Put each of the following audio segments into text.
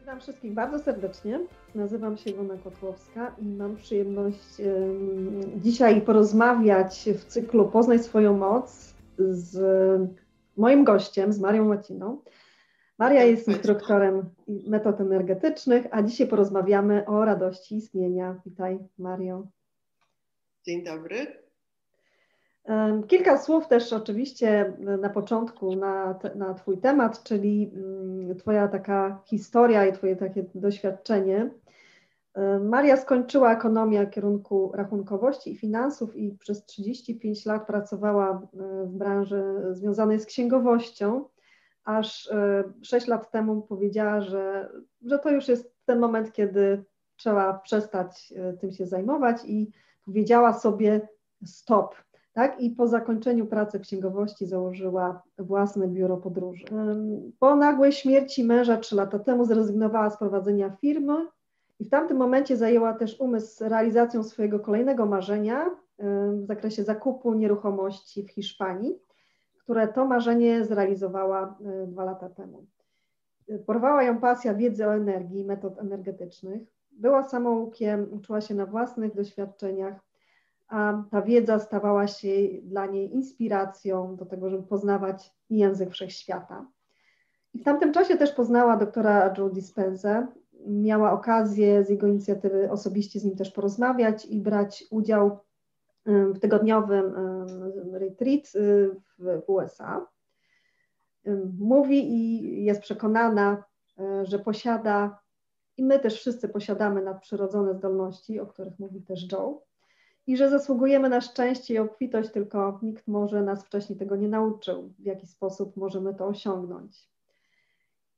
Witam wszystkich bardzo serdecznie. Nazywam się Iwona Kotłowska i mam przyjemność dzisiaj porozmawiać w cyklu Poznaj swoją moc z moim gościem, z Marią Łaciną. Maria jest instruktorem metod energetycznych, a dzisiaj porozmawiamy o radości istnienia. Witaj, Mario. Dzień dobry. Kilka słów też oczywiście na początku na, na Twój temat, czyli mm, Twoja taka historia i Twoje takie doświadczenie. Maria skończyła ekonomię kierunku rachunkowości i finansów i przez 35 lat pracowała w branży związanej z księgowością, aż 6 lat temu powiedziała, że, że to już jest ten moment, kiedy trzeba przestać tym się zajmować i powiedziała sobie stop, tak? I po zakończeniu pracy księgowości założyła własne biuro podróży. Po nagłej śmierci męża trzy lata temu zrezygnowała z prowadzenia firmy i w tamtym momencie zajęła też umysł realizacją swojego kolejnego marzenia w zakresie zakupu nieruchomości w Hiszpanii, które to marzenie zrealizowała dwa lata temu. Porwała ją pasja wiedzy o energii, metod energetycznych. Była samoukiem, uczyła się na własnych doświadczeniach, a ta wiedza stawała się dla niej inspiracją do tego, żeby poznawać język wszechświata. I w tamtym czasie też poznała doktora Joe Dispenza. Miała okazję z jego inicjatywy osobiście z nim też porozmawiać i brać udział w tygodniowym retreat y, w USA. Mówi i jest przekonana, y, że posiada, i my też wszyscy posiadamy nadprzyrodzone zdolności, o których mówi też Joe, i że zasługujemy na szczęście i obfitość, tylko nikt może nas wcześniej tego nie nauczył, w jaki sposób możemy to osiągnąć.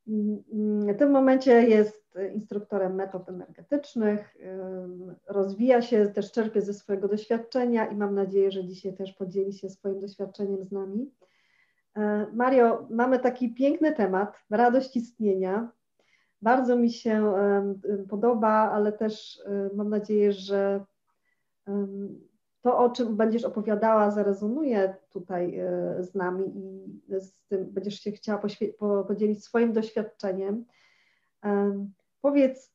W tym momencie jest instruktorem metod energetycznych, rozwija się, też czerpie ze swojego doświadczenia i mam nadzieję, że dzisiaj też podzieli się swoim doświadczeniem z nami. Mario, mamy taki piękny temat, radość istnienia. Bardzo mi się podoba, ale też mam nadzieję, że to, o czym będziesz opowiadała, zarezonuje tutaj e, z nami i z tym będziesz się chciała podzielić swoim doświadczeniem. Powiedz,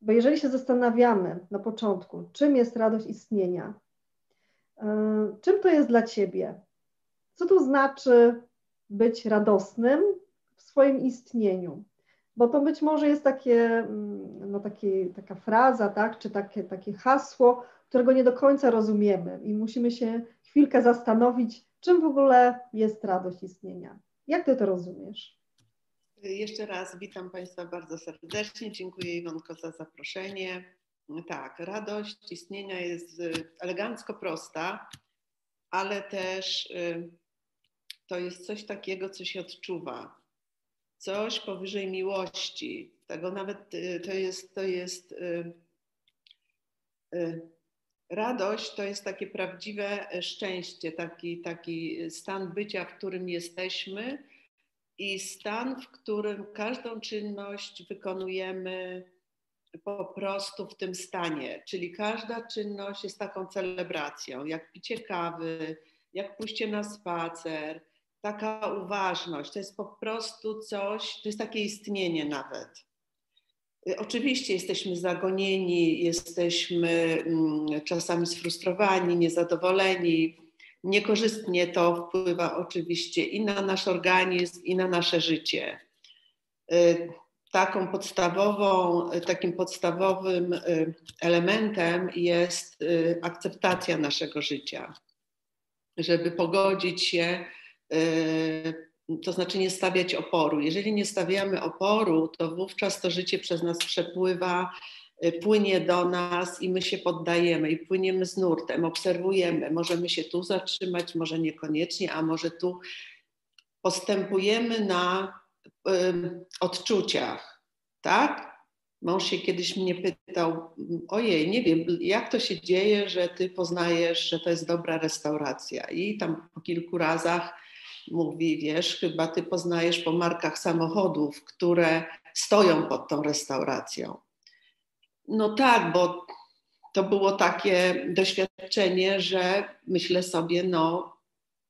bo jeżeli się zastanawiamy na początku, czym jest radość istnienia, czym to jest dla Ciebie? Co to znaczy być radosnym w swoim istnieniu? Bo to być może jest takie, mm, no takie, taka fraza, tak, czy takie, takie hasło, którego nie do końca rozumiemy i musimy się chwilkę zastanowić, czym w ogóle jest radość istnienia. Jak ty to rozumiesz? Jeszcze raz witam Państwa bardzo serdecznie. Dziękuję Iwonko za zaproszenie. Tak, radość istnienia jest y, elegancko prosta, ale też y, to jest coś takiego, co się odczuwa. Coś powyżej miłości. Tego nawet y, to jest, to jest Radość to jest takie prawdziwe szczęście, taki, taki stan bycia, w którym jesteśmy i stan, w którym każdą czynność wykonujemy po prostu w tym stanie. Czyli każda czynność jest taką celebracją, jak picie kawy, jak pójście na spacer, taka uważność. To jest po prostu coś, to jest takie istnienie nawet. Oczywiście jesteśmy zagonieni, jesteśmy mm, czasami sfrustrowani, niezadowoleni. Niekorzystnie to wpływa oczywiście i na nasz organizm, i na nasze życie. Y, taką podstawową, takim podstawowym y, elementem jest y, akceptacja naszego życia, żeby pogodzić się to znaczy nie stawiać oporu. Jeżeli nie stawiamy oporu, to wówczas to życie przez nas przepływa, y, płynie do nas i my się poddajemy i płyniemy z nurtem, obserwujemy. Możemy się tu zatrzymać, może niekoniecznie, a może tu postępujemy na y, odczuciach, tak? Mąż się kiedyś mnie pytał, ojej, nie wiem, jak to się dzieje, że ty poznajesz, że to jest dobra restauracja. I tam po kilku razach mówi, wiesz, chyba ty poznajesz po markach samochodów, które stoją pod tą restauracją. No tak, bo to było takie doświadczenie, że myślę sobie, no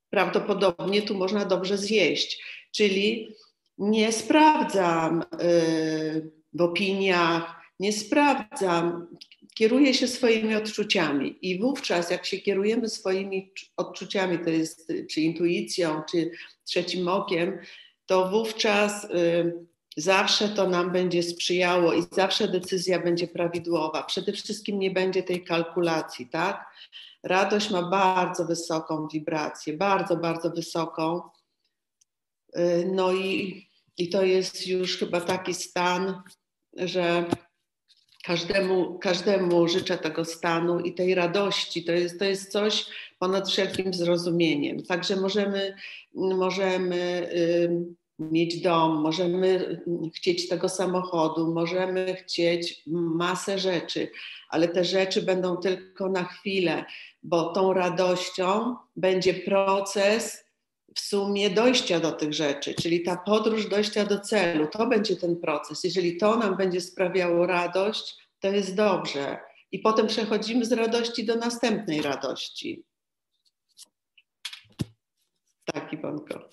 prawdopodobnie tu można dobrze zjeść. Czyli nie sprawdzam, yy, w opiniach, nie sprawdzam, kieruję się swoimi odczuciami i wówczas, jak się kierujemy swoimi odczuciami, to jest czy intuicją, czy trzecim okiem, to wówczas y, zawsze to nam będzie sprzyjało i zawsze decyzja będzie prawidłowa. Przede wszystkim nie będzie tej kalkulacji, tak? Radość ma bardzo wysoką wibrację, bardzo, bardzo wysoką. Y, no i, i to jest już chyba taki stan, że każdemu, każdemu życzę tego stanu i tej radości. To jest, to jest coś ponad wszelkim zrozumieniem. Także możemy, możemy mieć dom, możemy chcieć tego samochodu, możemy chcieć masę rzeczy, ale te rzeczy będą tylko na chwilę, bo tą radością będzie proces w sumie dojścia do tych rzeczy, czyli ta podróż dojścia do celu, to będzie ten proces. Jeżeli to nam będzie sprawiało radość, to jest dobrze. I potem przechodzimy z radości do następnej radości. Taki Iwonko.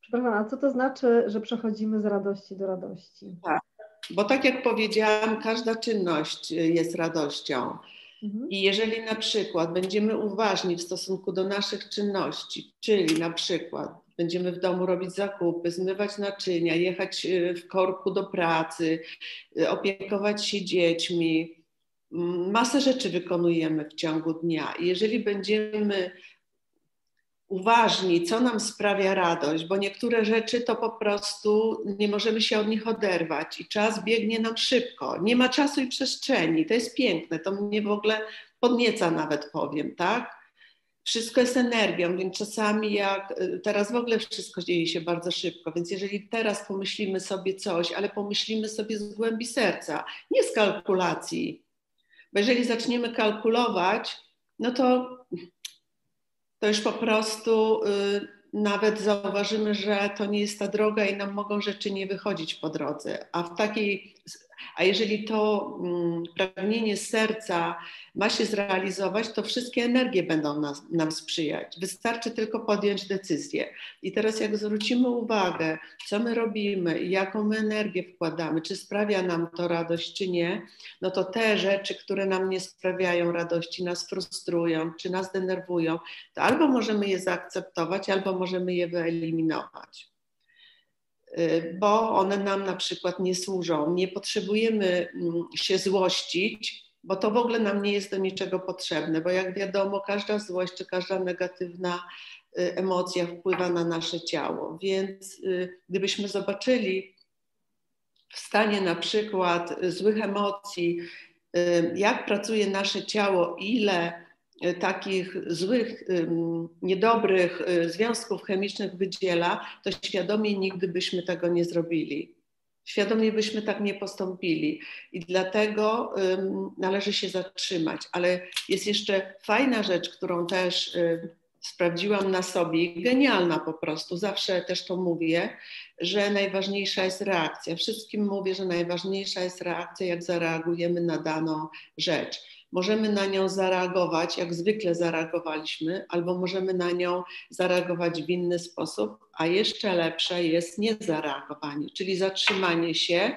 Przepraszam, a co to znaczy, że przechodzimy z radości do radości? Tak, bo tak jak powiedziałam, każda czynność jest radością. Mhm. I jeżeli na przykład będziemy uważni w stosunku do naszych czynności, czyli na przykład będziemy w domu robić zakupy, zmywać naczynia, jechać y, w korku do pracy, y, opiekować się dziećmi, masę rzeczy wykonujemy w ciągu dnia. I jeżeli będziemy uważni, co nam sprawia radość, bo niektóre rzeczy to po prostu nie możemy się od nich oderwać i czas biegnie nam szybko. Nie ma czasu i przestrzeni. To jest piękne, to mnie w ogóle podnieca nawet powiem, tak? Wszystko jest energią, więc czasami jak teraz w ogóle wszystko dzieje się bardzo szybko, więc jeżeli teraz pomyślimy sobie coś, ale pomyślimy sobie z głębi serca, nie z kalkulacji, bo jeżeli zaczniemy kalkulować, no to to już po prostu y, nawet zauważymy, że to nie jest ta droga i nam mogą rzeczy nie wychodzić po drodze. A w takiej a jeżeli to mm, pragnienie serca ma się zrealizować, to wszystkie energie będą nas, nam sprzyjać. Wystarczy tylko podjąć decyzję. I teraz, jak zwrócimy uwagę, co my robimy jaką my energię wkładamy, czy sprawia nam to radość, czy nie, no to te rzeczy, które nam nie sprawiają radości, nas frustrują, czy nas denerwują, to albo możemy je zaakceptować, albo możemy je wyeliminować. Y, bo one nam na przykład nie służą. Nie potrzebujemy mm, się złościć, bo to w ogóle nam nie jest do niczego potrzebne, bo jak wiadomo, każda złość czy każda negatywna y, emocja wpływa na nasze ciało. Więc y, gdybyśmy zobaczyli w stanie na przykład złych emocji, jak pracuje nasze ciało, ile takich złych, niedobrych e, związków chemicznych wydziela, to świadomie nigdy byśmy tego nie zrobili. Świadomie byśmy tak nie postąpili i dlatego należy się zatrzymać. Ale jest jeszcze fajna rzecz, którą też e, sprawdziłam na sobie, genialna po prostu, zawsze też to mówię, że najważniejsza jest reakcja. Wszystkim mówię, że najważniejsza jest reakcja, jak zareagujemy na daną rzecz możemy na nią zareagować, jak zwykle zareagowaliśmy, albo możemy na nią zareagować w inny sposób, a jeszcze lepsze jest niezareagowanie, czyli zatrzymanie się,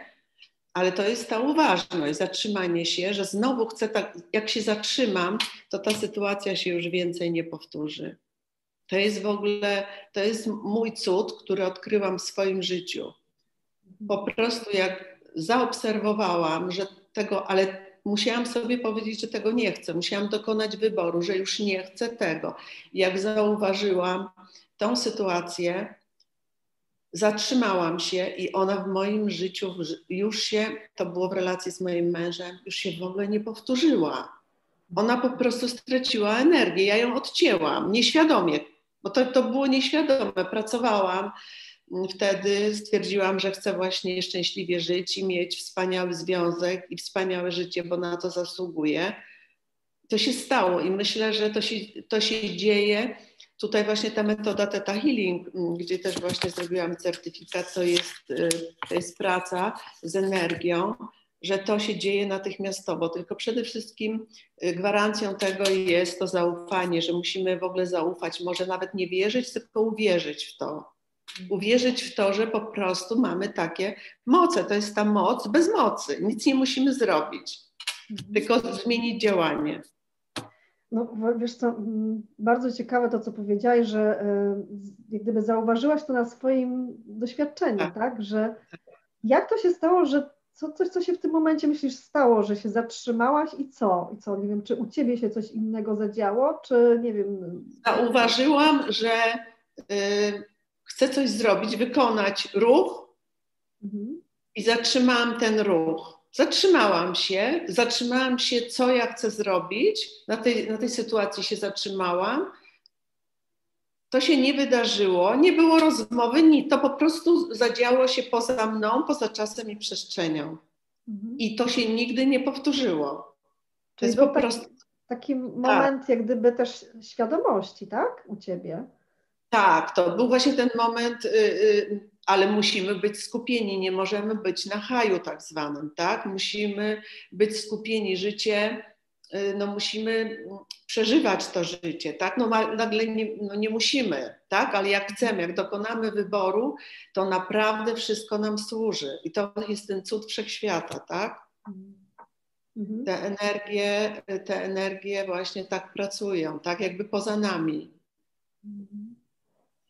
ale to jest ta uważność, zatrzymanie się, że znowu chcę tak, jak się zatrzymam, to ta sytuacja się już więcej nie powtórzy. To jest w ogóle, to jest mój cud, który odkryłam w swoim życiu. Po prostu jak zaobserwowałam, że tego, ale musiałam sobie powiedzieć, że tego nie chcę. Musiałam dokonać wyboru, że już nie chcę tego. Jak zauważyłam tą sytuację, zatrzymałam się i ona w moim życiu już się, to było w relacji z moim mężem, już się w ogóle nie powtórzyła. Ona po prostu straciła energię. Ja ją odcięłam nieświadomie, bo to, to było nieświadome. Pracowałam wtedy stwierdziłam, że chcę właśnie szczęśliwie żyć i mieć wspaniały związek i wspaniałe życie, bo na to zasługuję. To się stało i myślę, że to się, to się dzieje. Tutaj właśnie ta metoda Theta Healing, gdzie też właśnie zrobiłam certyfikat, to jest, y, to jest praca z energią, że to się dzieje natychmiastowo, tylko przede wszystkim y, gwarancją tego jest to zaufanie, że musimy w ogóle zaufać, może nawet nie wierzyć, tylko uwierzyć w to, Uwierzyć w to, że po prostu mamy takie moce. To jest ta moc bez mocy. Nic nie musimy zrobić, tylko zmienić działanie. No wiesz co, bardzo ciekawe to, co powiedziałaś, że e, jak gdyby zauważyłaś to na swoim doświadczeniu, tak? tak? Że jak to się stało, że co, coś, co się w tym momencie myślisz stało, że się zatrzymałaś i co? I co? Nie wiem, czy u ciebie się coś innego zadziało, czy nie wiem. Zauważyłam, że y, chcę coś zrobić, wykonać ruch mhm. i zatrzymałam ten ruch. Zatrzymałam się, zatrzymałam się, co ja chcę zrobić. Na tej, na tej sytuacji się zatrzymałam. To się nie wydarzyło, nie było rozmowy, nic. To po prostu zadziało się poza mną, poza czasem i przestrzenią. Mhm. I to się nigdy nie powtórzyło. To Czyli jest po taki, prostu. Taki moment, tak. jak gdyby też świadomości, tak? U ciebie. Tak, to był właśnie ten moment, y, y, ale musimy być skupieni, nie możemy być na haju tak zwanym, tak? Musimy być skupieni, życie, y, no musimy przeżywać to życie, tak? No nagle nie, no nie musimy, tak? Ale jak chcemy, jak dokonamy wyboru, to naprawdę wszystko nam służy i to jest ten cud wszechświata, tak? Mhm. Te energie, te energie właśnie tak pracują, tak jakby poza nami.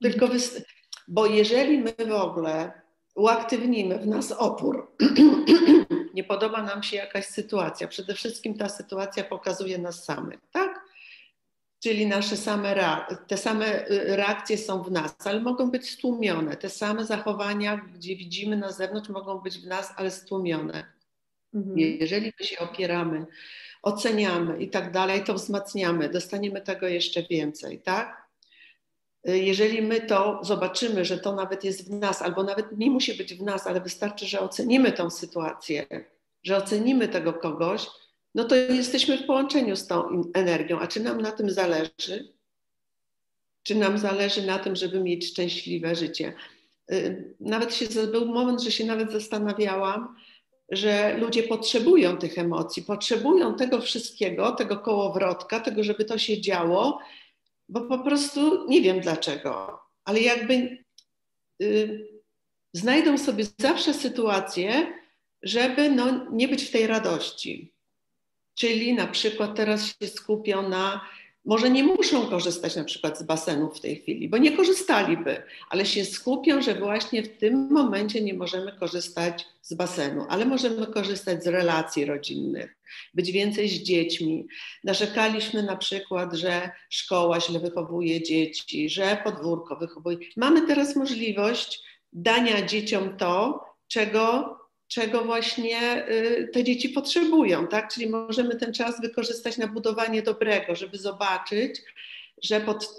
Tylko bo jeżeli my w ogóle uaktywnimy w nas opór, nie podoba nam się jakaś sytuacja, przede wszystkim ta sytuacja pokazuje nas samych, tak? Czyli nasze same te same y, reakcje są w nas, ale mogą być stłumione. Te same zachowania, gdzie widzimy na zewnątrz, mogą być w nas, ale stłumione. Mhm. Jeżeli my się opieramy, oceniamy i tak dalej, to wzmacniamy, dostaniemy tego jeszcze więcej, tak? Jeżeli my to zobaczymy, że to nawet jest w nas, albo nawet nie musi być w nas, ale wystarczy, że ocenimy tą sytuację, że ocenimy tego kogoś, no to jesteśmy w połączeniu z tą energią. A czy nam na tym zależy? Czy nam zależy na tym, żeby mieć szczęśliwe życie? Y, nawet się, był moment, że się nawet zastanawiałam, że ludzie potrzebują tych emocji, potrzebują tego wszystkiego, tego kołowrotka, tego, żeby to się działo, bo po prostu nie wiem dlaczego, ale jakby y, znajdą sobie zawsze sytuację, żeby no, nie być w tej radości. Czyli na przykład teraz się skupią na może nie muszą korzystać na przykład z basenów w tej chwili, bo nie korzystaliby, ale się skupią, że właśnie w tym momencie nie możemy korzystać z basenu, ale możemy korzystać z relacji rodzinnych, być więcej z dziećmi. Narzekaliśmy na przykład, że szkoła źle wychowuje dzieci, że podwórko wychowuje. Mamy teraz możliwość dania dzieciom to, czego czego właśnie y, te dzieci potrzebują, tak? Czyli możemy ten czas wykorzystać na budowanie dobrego, żeby zobaczyć, że pod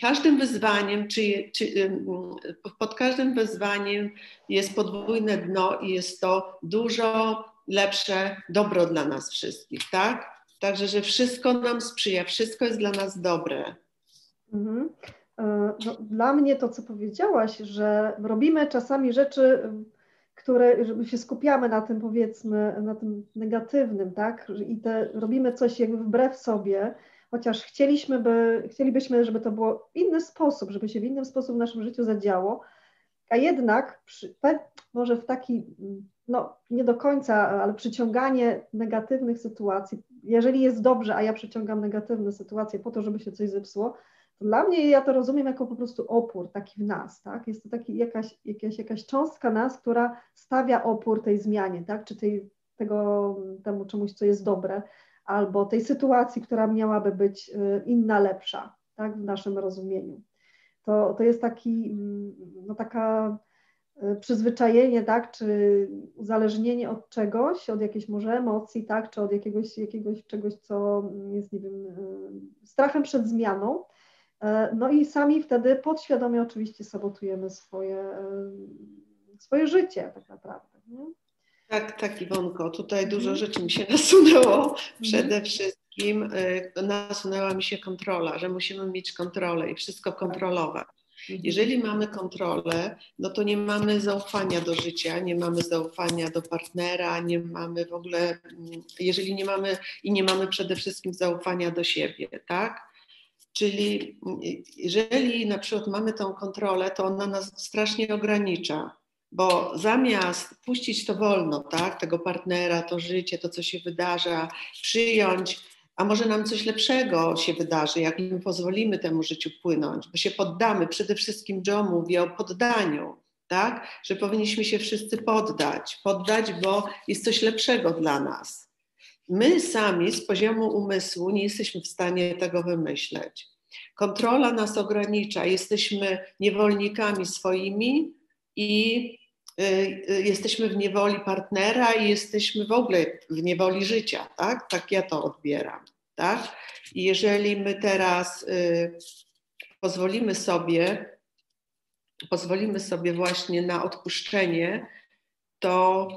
każdym wyzwaniem, czy, czy, y, pod każdym wyzwaniem jest podwójne dno i jest to dużo lepsze dobro dla nas wszystkich, tak? Także, że wszystko nam sprzyja, wszystko jest dla nas dobre. Mhm. E, no, dla mnie to, co powiedziałaś, że robimy czasami rzeczy które, żeby się skupiamy na tym powiedzmy, na tym negatywnym, tak, i te, robimy coś jakby wbrew sobie, chociaż chcieliśmy by, chcielibyśmy, żeby to było inny sposób, żeby się w inny sposób w naszym życiu zadziało, a jednak przy, może w taki, no nie do końca, ale przyciąganie negatywnych sytuacji, jeżeli jest dobrze, a ja przyciągam negatywne sytuacje po to, żeby się coś zepsuło, dla mnie ja to rozumiem jako po prostu opór taki w nas, tak? Jest to taki jakaś, jakaś, jakaś cząstka nas, która stawia opór tej zmianie, tak? Czy tej, tego, temu czemuś, co jest dobre, albo tej sytuacji, która miałaby być y, inna, lepsza, tak? W naszym rozumieniu. To, to jest taki, mm, no taka y, przyzwyczajenie, tak, czy uzależnienie od czegoś, od jakiejś może emocji, tak, czy od jakiegoś, jakiegoś czegoś, co jest, nie wiem, y, strachem przed zmianą, E, no i sami wtedy podświadomie oczywiście sabotujemy swoje, e, swoje życie tak naprawdę. Nie? Tak, tak Iwonko, tutaj dużo mhm. rzeczy mi się nasunęło. Mhm. Przede wszystkim e, nasunęła mi się kontrola, że musimy mieć kontrolę i wszystko kontrolować. Mhm. Jeżeli mamy kontrolę, no to nie mamy zaufania do życia, nie mamy zaufania do partnera, nie mamy w ogóle, mm, jeżeli nie mamy i nie mamy przede wszystkim zaufania do siebie, tak? Czyli jeżeli na przykład mamy tą kontrolę, to ona nas strasznie ogranicza, bo zamiast puścić to wolno, tak, tego partnera, to życie, to co się wydarza, przyjąć, a może nam coś lepszego się wydarzy, jak my pozwolimy temu życiu płynąć, bo się poddamy. Przede wszystkim Joe mówi o poddaniu, tak, że powinniśmy się wszyscy poddać, poddać, bo jest coś lepszego dla nas. My sami z poziomu umysłu nie jesteśmy w stanie tego wymyśleć. Kontrola nas ogranicza, jesteśmy niewolnikami swoimi i jesteśmy w niewoli partnera i jesteśmy w ogóle w niewoli życia, tak? Tak ja to odbieram, tak? I jeżeli my teraz y, pozwolimy sobie, pozwolimy sobie właśnie na odpuszczenie, to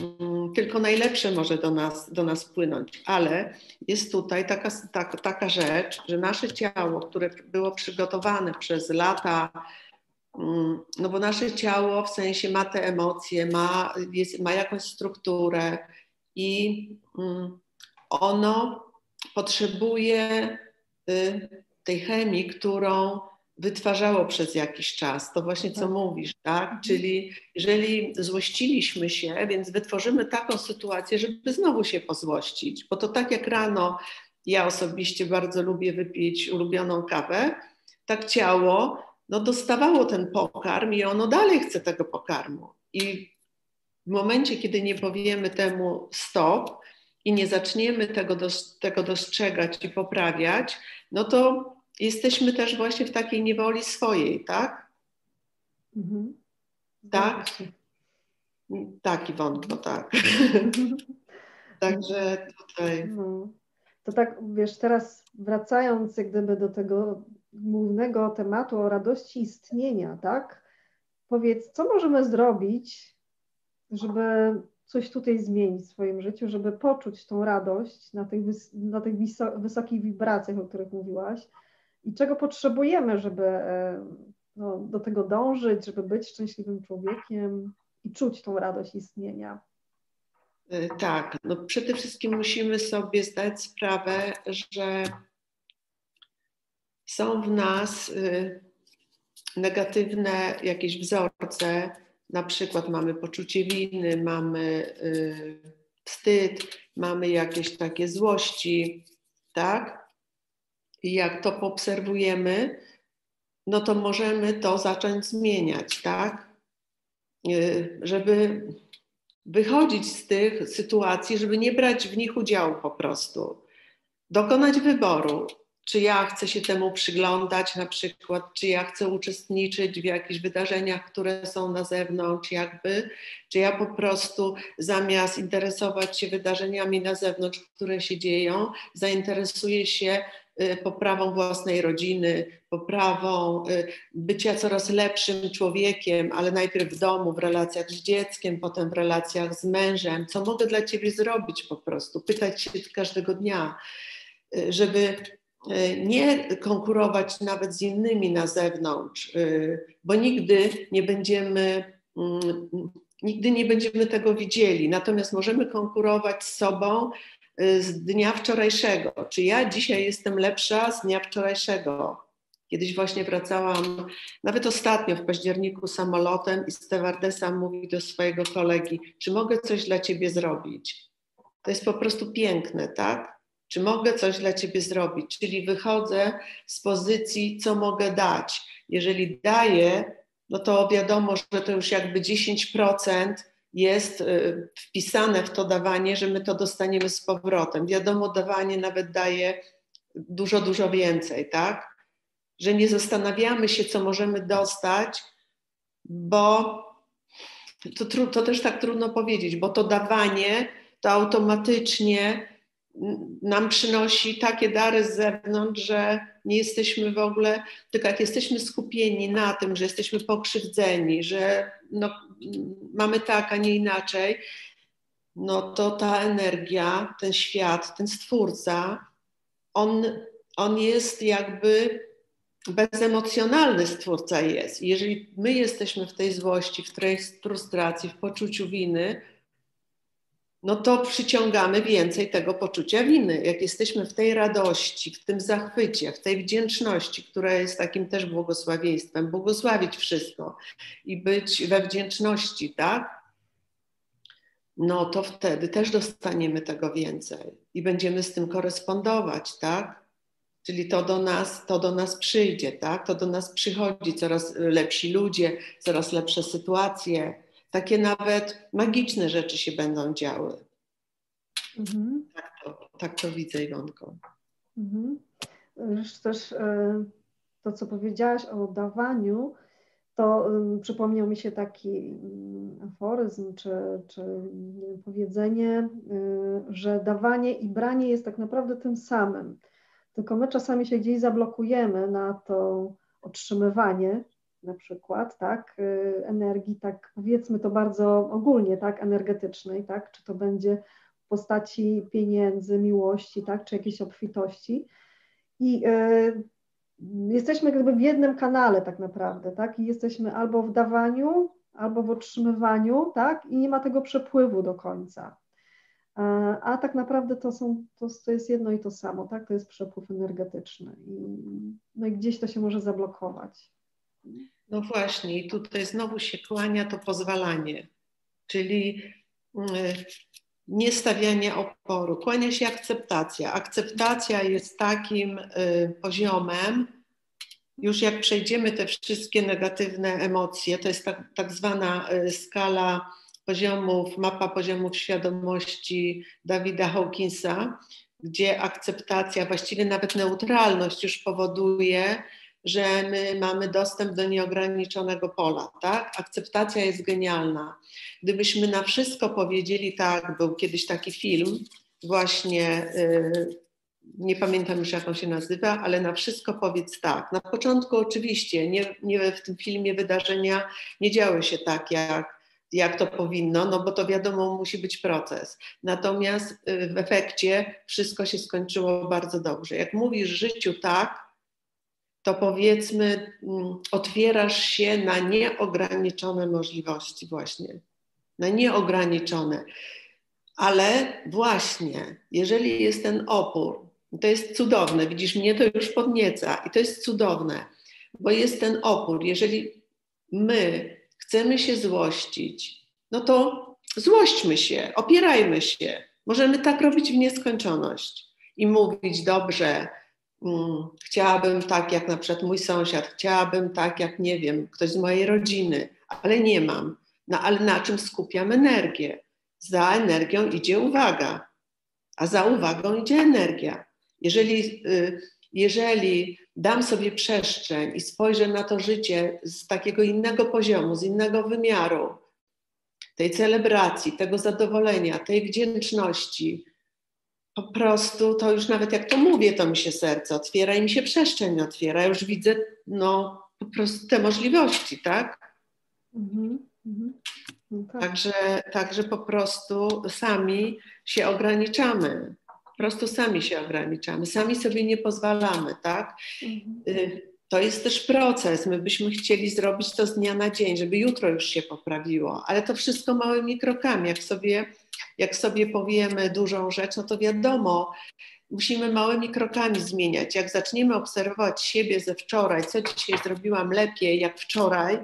Mm, tylko najlepsze może do nas, do nas płynąć, ale jest tutaj taka, taka, taka rzecz, że nasze ciało, które było przygotowane przez lata, no bo nasze ciało w sensie ma te emocje, ma, jest, ma jakąś strukturę i mm, ono potrzebuje y, tej chemii, którą wytwarzało przez jakiś czas. To właśnie co tak. mówisz, tak? Mhm. Czyli jeżeli złościliśmy się, więc wytworzymy taką sytuację, żeby znowu się pozłościć. Bo to tak jak rano ja osobiście bardzo lubię wypić ulubioną kawę, tak ciało no, dostawało ten pokarm i ono dalej chce tego pokarmu. I w momencie, kiedy nie powiemy temu stop i nie zaczniemy tego, tego dostrzegać i poprawiać, no to jesteśmy też właśnie w takiej niewoli swojej, tak? Mhm. Tak? Tak, Iwonko, tak. Także tutaj. No. To tak, wiesz, teraz wracając jak gdyby do tego głównego tematu o radości istnienia, tak? Powiedz, co możemy zrobić, żeby coś tutaj zmienić w swoim życiu, żeby poczuć tą radość na tych, na tych wysokich wibracjach, o których mówiłaś, i czego potrzebujemy, żeby e, no, do tego dążyć, żeby być szczęśliwym człowiekiem i czuć tą radość istnienia. E, tak, no przede wszystkim musimy sobie zdać sprawę, że są w nas e, negatywne jakieś wzorce, na przykład mamy poczucie winy, mamy wstyd, mamy jakieś takie złości, tak? I jak to poobserwujemy, no to możemy to zacząć zmieniać, tak? Y, żeby wychodzić z tych sytuacji, żeby nie brać w nich udziału po prostu. Dokonać wyboru, czy ja chcę się temu przyglądać, na przykład, czy ja chcę uczestniczyć w jakichś wydarzeniach, które są na zewnątrz, jakby, czy ja po prostu zamiast interesować się wydarzeniami na zewnątrz, które się dzieją, zainteresuję się Y, poprawą własnej rodziny, poprawą y, bycia coraz lepszym człowiekiem, ale najpierw w domu, w relacjach z dzieckiem, potem w relacjach z mężem. Co mogę dla ciebie zrobić po prostu? Pytać się każdego dnia, y, żeby nie konkurować nawet z innymi na zewnątrz, bo nigdy nie będziemy mm, nigdy nie będziemy tego widzieli. Natomiast możemy konkurować z sobą Y, z dnia wczorajszego. Czy ja dzisiaj jestem lepsza z dnia wczorajszego? Kiedyś właśnie wracałam, nawet ostatnio w październiku samolotem i stewardesa mówi do swojego kolegi, czy mogę coś dla ciebie zrobić? To jest po prostu piękne, tak? Czy mogę coś dla ciebie zrobić? Czyli wychodzę z pozycji, co mogę dać. Jeżeli daję, no to wiadomo, że to już jakby 10% jest y, wpisane w to dawanie, że my to dostaniemy z powrotem. Wiadomo, dawanie nawet daje dużo, dużo więcej, tak? Że nie zastanawiamy się, co możemy dostać, bo to, to też tak trudno powiedzieć, bo to dawanie to automatycznie nam przynosi takie dary z zewnątrz, że nie jesteśmy w ogóle, tylko jak jesteśmy skupieni na tym, że jesteśmy pokrzywdzeni, że no, mamy tak, a nie inaczej, no to ta energia, ten świat, ten stwórca, on, on jest jakby bezemocjonalny stwórca jest. jeżeli my jesteśmy w tej złości, w tej frustracji, w poczuciu winy, no to przyciągamy więcej tego poczucia winy. Jak jesteśmy w tej radości, w tym zachwycie, w tej wdzięczności, która jest takim też błogosławieństwem, błogosławić wszystko i być we wdzięczności, tak? No to wtedy też dostaniemy tego więcej i będziemy z tym korespondować, tak? Czyli to do nas, to do nas przyjdzie, tak? To do nas przychodzi coraz lepsi ludzie, coraz lepsze sytuacje, takie nawet magiczne rzeczy się będą działy. Mhm. Tak, to, tak to widzę, Iwonko. Mhm. Też e, to, co powiedziałaś o dawaniu, to przypomniał mi się taki um, aforyzm czy, czy wiem, powiedzenie, y, że dawanie i branie jest tak naprawdę tym samym. Tylko my czasami się gdzieś zablokujemy na to otrzymywanie, na przykład, tak, y, energii, tak powiedzmy to bardzo ogólnie, tak, energetycznej, tak, czy to będzie w postaci pieniędzy, miłości, tak, czy jakiejś obfitości. I y, jesteśmy jakby w jednym kanale tak naprawdę, tak, i jesteśmy albo w dawaniu, albo w otrzymywaniu, tak, i nie ma tego przepływu do końca. A, a tak naprawdę to, są, to, to jest jedno i to samo, tak, to jest przepływ energetyczny. I, no i gdzieś to się może zablokować. No właśnie, i tutaj znowu się kłania to pozwalanie, czyli mm, nie stawianie oporu, kłania się akceptacja. Akceptacja jest takim y, poziomem, już jak przejdziemy te wszystkie negatywne emocje, to jest tak, tak zwana y, skala poziomów, mapa poziomów świadomości Dawida Hawkinsa, gdzie akceptacja, właściwie nawet neutralność już powoduje, że my mamy dostęp do nieograniczonego pola, tak? Akceptacja jest genialna. Gdybyśmy na wszystko powiedzieli tak, był kiedyś taki film, właśnie yy, nie pamiętam już jak on się nazywa, ale na wszystko powiedz tak. Na początku oczywiście nie, nie w tym filmie wydarzenia nie działy się tak, jak jak to powinno, no bo to wiadomo, musi być proces. Natomiast y, w efekcie wszystko się skończyło bardzo dobrze. Jak mówisz życiu tak, to powiedzmy, mm, otwierasz się na nieograniczone możliwości, właśnie. Na nieograniczone. Ale właśnie, jeżeli jest ten opór, to jest cudowne, widzisz, mnie to już podnieca i to jest cudowne, bo jest ten opór. Jeżeli my chcemy się złościć, no to złośćmy się, opierajmy się. Możemy tak robić w nieskończoność i mówić dobrze, chciałabym tak jak na przykład mój sąsiad, chciałabym tak jak, nie wiem, ktoś z mojej rodziny, ale nie mam. No ale na czym skupiam energię? Za energią idzie uwaga, a za uwagą idzie energia. Jeżeli, y, jeżeli dam sobie przestrzeń i spojrzę na to życie z takiego innego poziomu, z innego wymiaru, tej celebracji, tego zadowolenia, tej wdzięczności, po prostu to już nawet jak to mówię, to mi się serce otwiera i mi się przestrzeń otwiera. Już widzę no, po prostu te możliwości, tak? Mm-hmm. No tak. Także, także po prostu sami się ograniczamy. Po prostu sami się ograniczamy, sami sobie nie pozwalamy, tak? Mm-hmm. To jest też proces. My byśmy chcieli zrobić to z dnia na dzień, żeby jutro już się poprawiło, ale to wszystko małymi krokami. Jak sobie jak sobie powiemy dużą rzecz, no to wiadomo, musimy małymi krokami zmieniać. Jak zaczniemy obserwować siebie ze wczoraj, co dzisiaj zrobiłam lepiej jak wczoraj,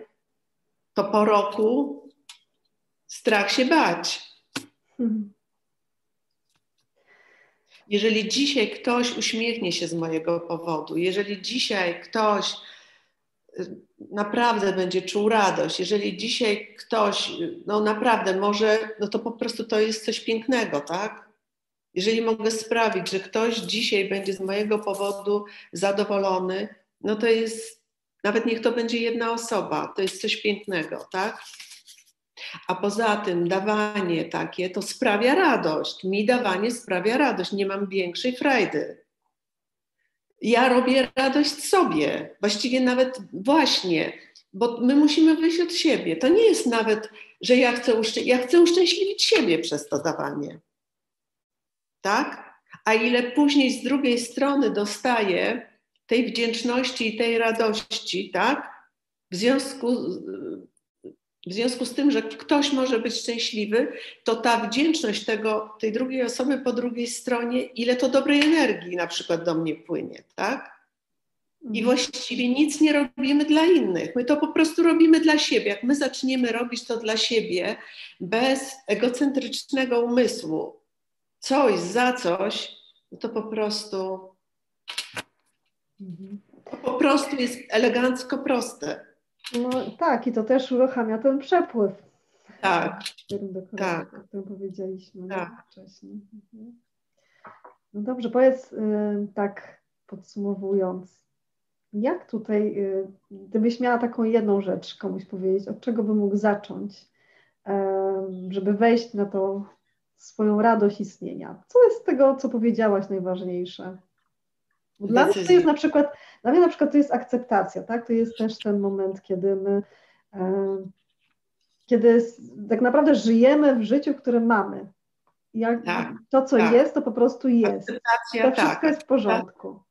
to po roku strach się bać. Jeżeli dzisiaj ktoś uśmiechnie się z mojego powodu, jeżeli dzisiaj ktoś naprawdę będzie czuł radość. Jeżeli dzisiaj ktoś, no naprawdę może, no to po prostu to jest coś pięknego, tak? Jeżeli mogę sprawić, że ktoś dzisiaj będzie z mojego powodu zadowolony, no to jest, nawet niech to będzie jedna osoba, to jest coś pięknego, tak? A poza tym dawanie takie to sprawia radość. Mi dawanie sprawia radość, nie mam większej frajdy ja robię radość sobie. Właściwie nawet właśnie, bo my musimy wyjść od siebie. To nie jest nawet, że ja chcę, uszczę- ja chcę uszczęśliwić siebie przez to dawanie. Tak? A ile później z drugiej strony dostaję tej wdzięczności i tej radości, tak? W związku W związku z tym, że ktoś może być szczęśliwy, to ta wdzięczność tego, tej drugiej osoby po drugiej stronie, ile to dobrej energii na przykład do mnie płynie, tak? I mhm. właściwie nic nie robimy dla innych. My to po prostu robimy dla siebie. Jak my zaczniemy robić to dla siebie bez egocentrycznego umysłu, coś za coś, to po prostu mhm. to po prostu jest elegancko proste. No tak, i to też uruchamia ten przepływ. Tak. tak. O którym powiedzieliśmy tak. wcześniej. Mhm. No dobrze, powiedz y, tak podsumowując, jak tutaj, y, gdybyś miała taką jedną rzecz komuś powiedzieć, od czego by mógł zacząć, żeby wejść na to swoją radość istnienia? Co jest z tego, co powiedziałaś najważniejsze? Dla mnie to jest na przykład, dla mnie na przykład to jest akceptacja, tak? To jest też ten moment, kiedy my, kiedy tak naprawdę żyjemy w życiu, które mamy. Jak tak, to, co tak. jest, to po prostu jest. Akceptacja, to wszystko tak, jest w porządku.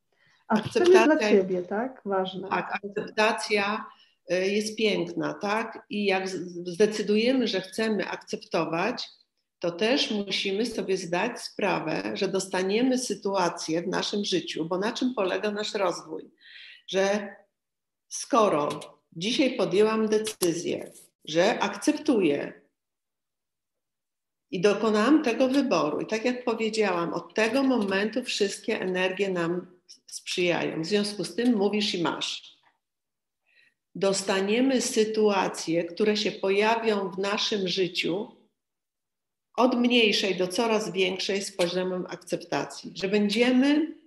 A akceptacja dla Ciebie, tak? Ważne. Tak, akceptacja y, jest piękna, tak? I jak zdecydujemy, że chcemy akceptować, to też musimy sobie zdać sprawę, że dostaniemy sytuację w naszym życiu, bo na czym polega nasz rozwój? Że skoro dzisiaj podjęłam decyzję, że akceptuję i dokonałam tego wyboru, i tak jak powiedziałam, od tego momentu wszystkie energie nam sprzyjają. W związku z tym mówisz i masz. Dostaniemy sytuacje, które się pojawią w naszym życiu od mniejszej do coraz większej z poziomem akceptacji, że będziemy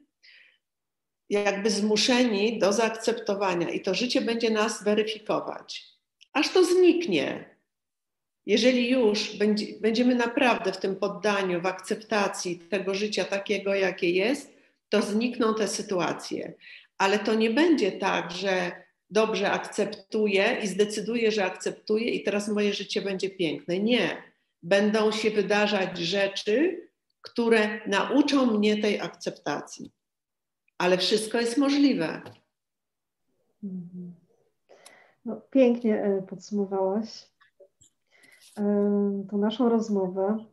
jakby zmuszeni do zaakceptowania i to życie będzie nas weryfikować, aż to zniknie. Jeżeli już będzie, będziemy naprawdę w tym poddaniu, w akceptacji tego życia takiego, jakie jest, to znikną te sytuacje. Ale to nie będzie tak, że dobrze akceptuję i zdecyduję, że akceptuję i teraz moje życie będzie piękne. Nie. Będą się wydarzać rzeczy, które nauczą mnie tej akceptacji. Ale wszystko jest możliwe. Mhm. No, pięknie e, podsumowałaś e, tą naszą rozmowę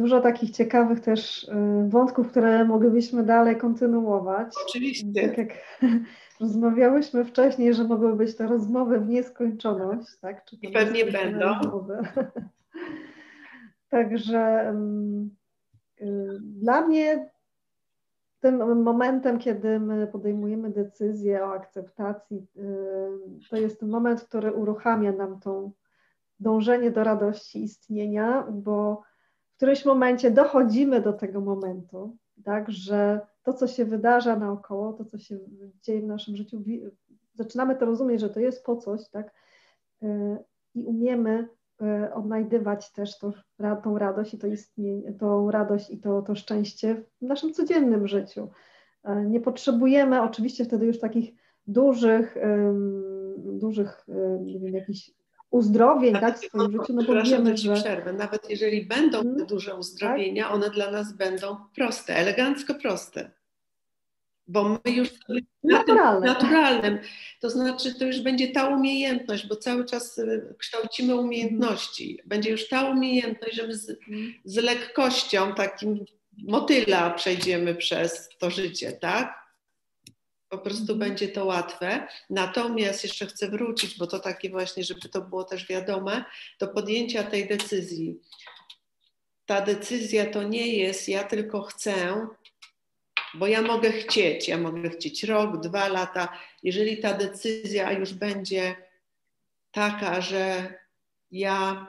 dużo takich ciekawych też y, wątków, które moglibyśmy dalej kontynuować. Oczywiście. Tak jak rozmawiałyśmy wcześniej, że mogły być to rozmowy w nieskończoność. Tak? Czy I pewnie będą. Także y, dla mnie tym momentem, kiedy my podejmujemy decyzję o akceptacji, y, to jest ten moment, który uruchamia nam tą dążenie do radości istnienia, bo którymś momencie dochodzimy do tego momentu, tak, że to, co się wydarza naokoło, to, co się dzieje w naszym życiu, zaczynamy to rozumieć, że to jest po coś, tak, e, i umiemy odnajdywać też to, tą radość i to istnienie, tą radość i to, to szczęście w naszym codziennym życiu. E, nie potrzebujemy oczywiście wtedy już takich dużych, dużych nie wiem, jakichś uzdrowień tak, w swoim życiu, no bo wiemy, że... przerwę. Nawet jeżeli będą te duże uzdrowienia, tak? one dla nas będą proste, elegancko proste. Bo my już Naturalne. naturalnym, to znaczy to już będzie ta umiejętność, bo cały czas y, kształcimy umiejętności. Będzie już ta umiejętność, że my z, z lekkością, takim motyla przejdziemy przez to życie, tak? po prostu mhm. będzie to łatwe. Natomiast jeszcze chcę wrócić, bo to takie właśnie, żeby to było też wiadome, do podjęcia tej decyzji. Ta decyzja to nie jest ja tylko chcę, bo ja mogę chcieć, ja mogę chcieć rok, dwa lata. Jeżeli ta decyzja już będzie taka, że ja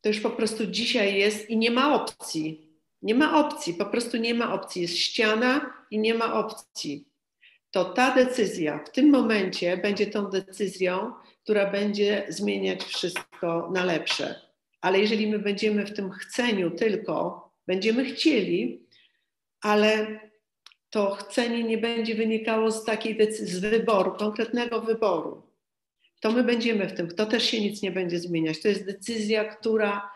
to już po prostu dzisiaj jest i nie ma opcji. Nie ma opcji, po prostu nie ma opcji. Jest ściana i nie ma opcji to ta decyzja w tym momencie będzie tą decyzją, która będzie zmieniać wszystko na lepsze. Ale jeżeli my będziemy w tym chceniu tylko, będziemy chcieli, ale to chcenie nie będzie wynikało z takiej decyzji, z wyboru, konkretnego wyboru, to my będziemy w tym, to też się nic nie będzie zmieniać. To jest decyzja, która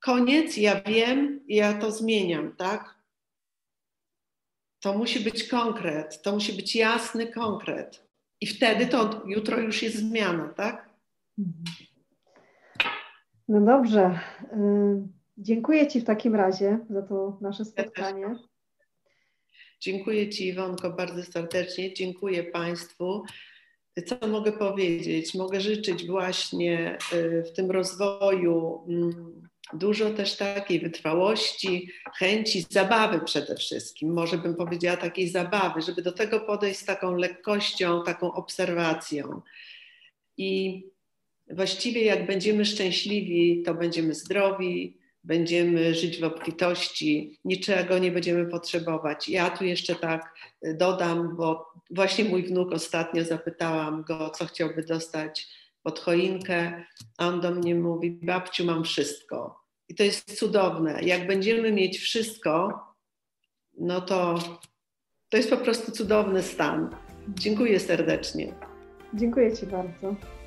koniec, ja wiem, ja to zmieniam, tak? To musi być konkret, to musi być jasny konkret. I wtedy to jutro już jest zmiana, tak? No dobrze. Y, dziękuję Ci w takim razie za to nasze spotkanie. Dziękuję Ci, Iwonko, bardzo serdecznie. Dziękuję Państwu. Co mogę powiedzieć? Mogę życzyć właśnie y, w tym rozwoju mm, dużo też takiej wytrwałości, chęci, zabawy przede wszystkim. Może bym powiedziała takiej zabawy, żeby do tego podejść z taką lekkością, taką obserwacją. I właściwie jak będziemy szczęśliwi, to będziemy zdrowi, będziemy żyć w obfitości, niczego nie będziemy potrzebować. Ja tu jeszcze tak dodam, bo właśnie mój wnuk ostatnio zapytałam go, co chciałby dostać pod choinkę, a on do mnie mówi: Babciu, mam wszystko. I to jest cudowne. Jak będziemy mieć wszystko, no to to jest po prostu cudowny stan. Dziękuję serdecznie. Dziękuję Ci bardzo.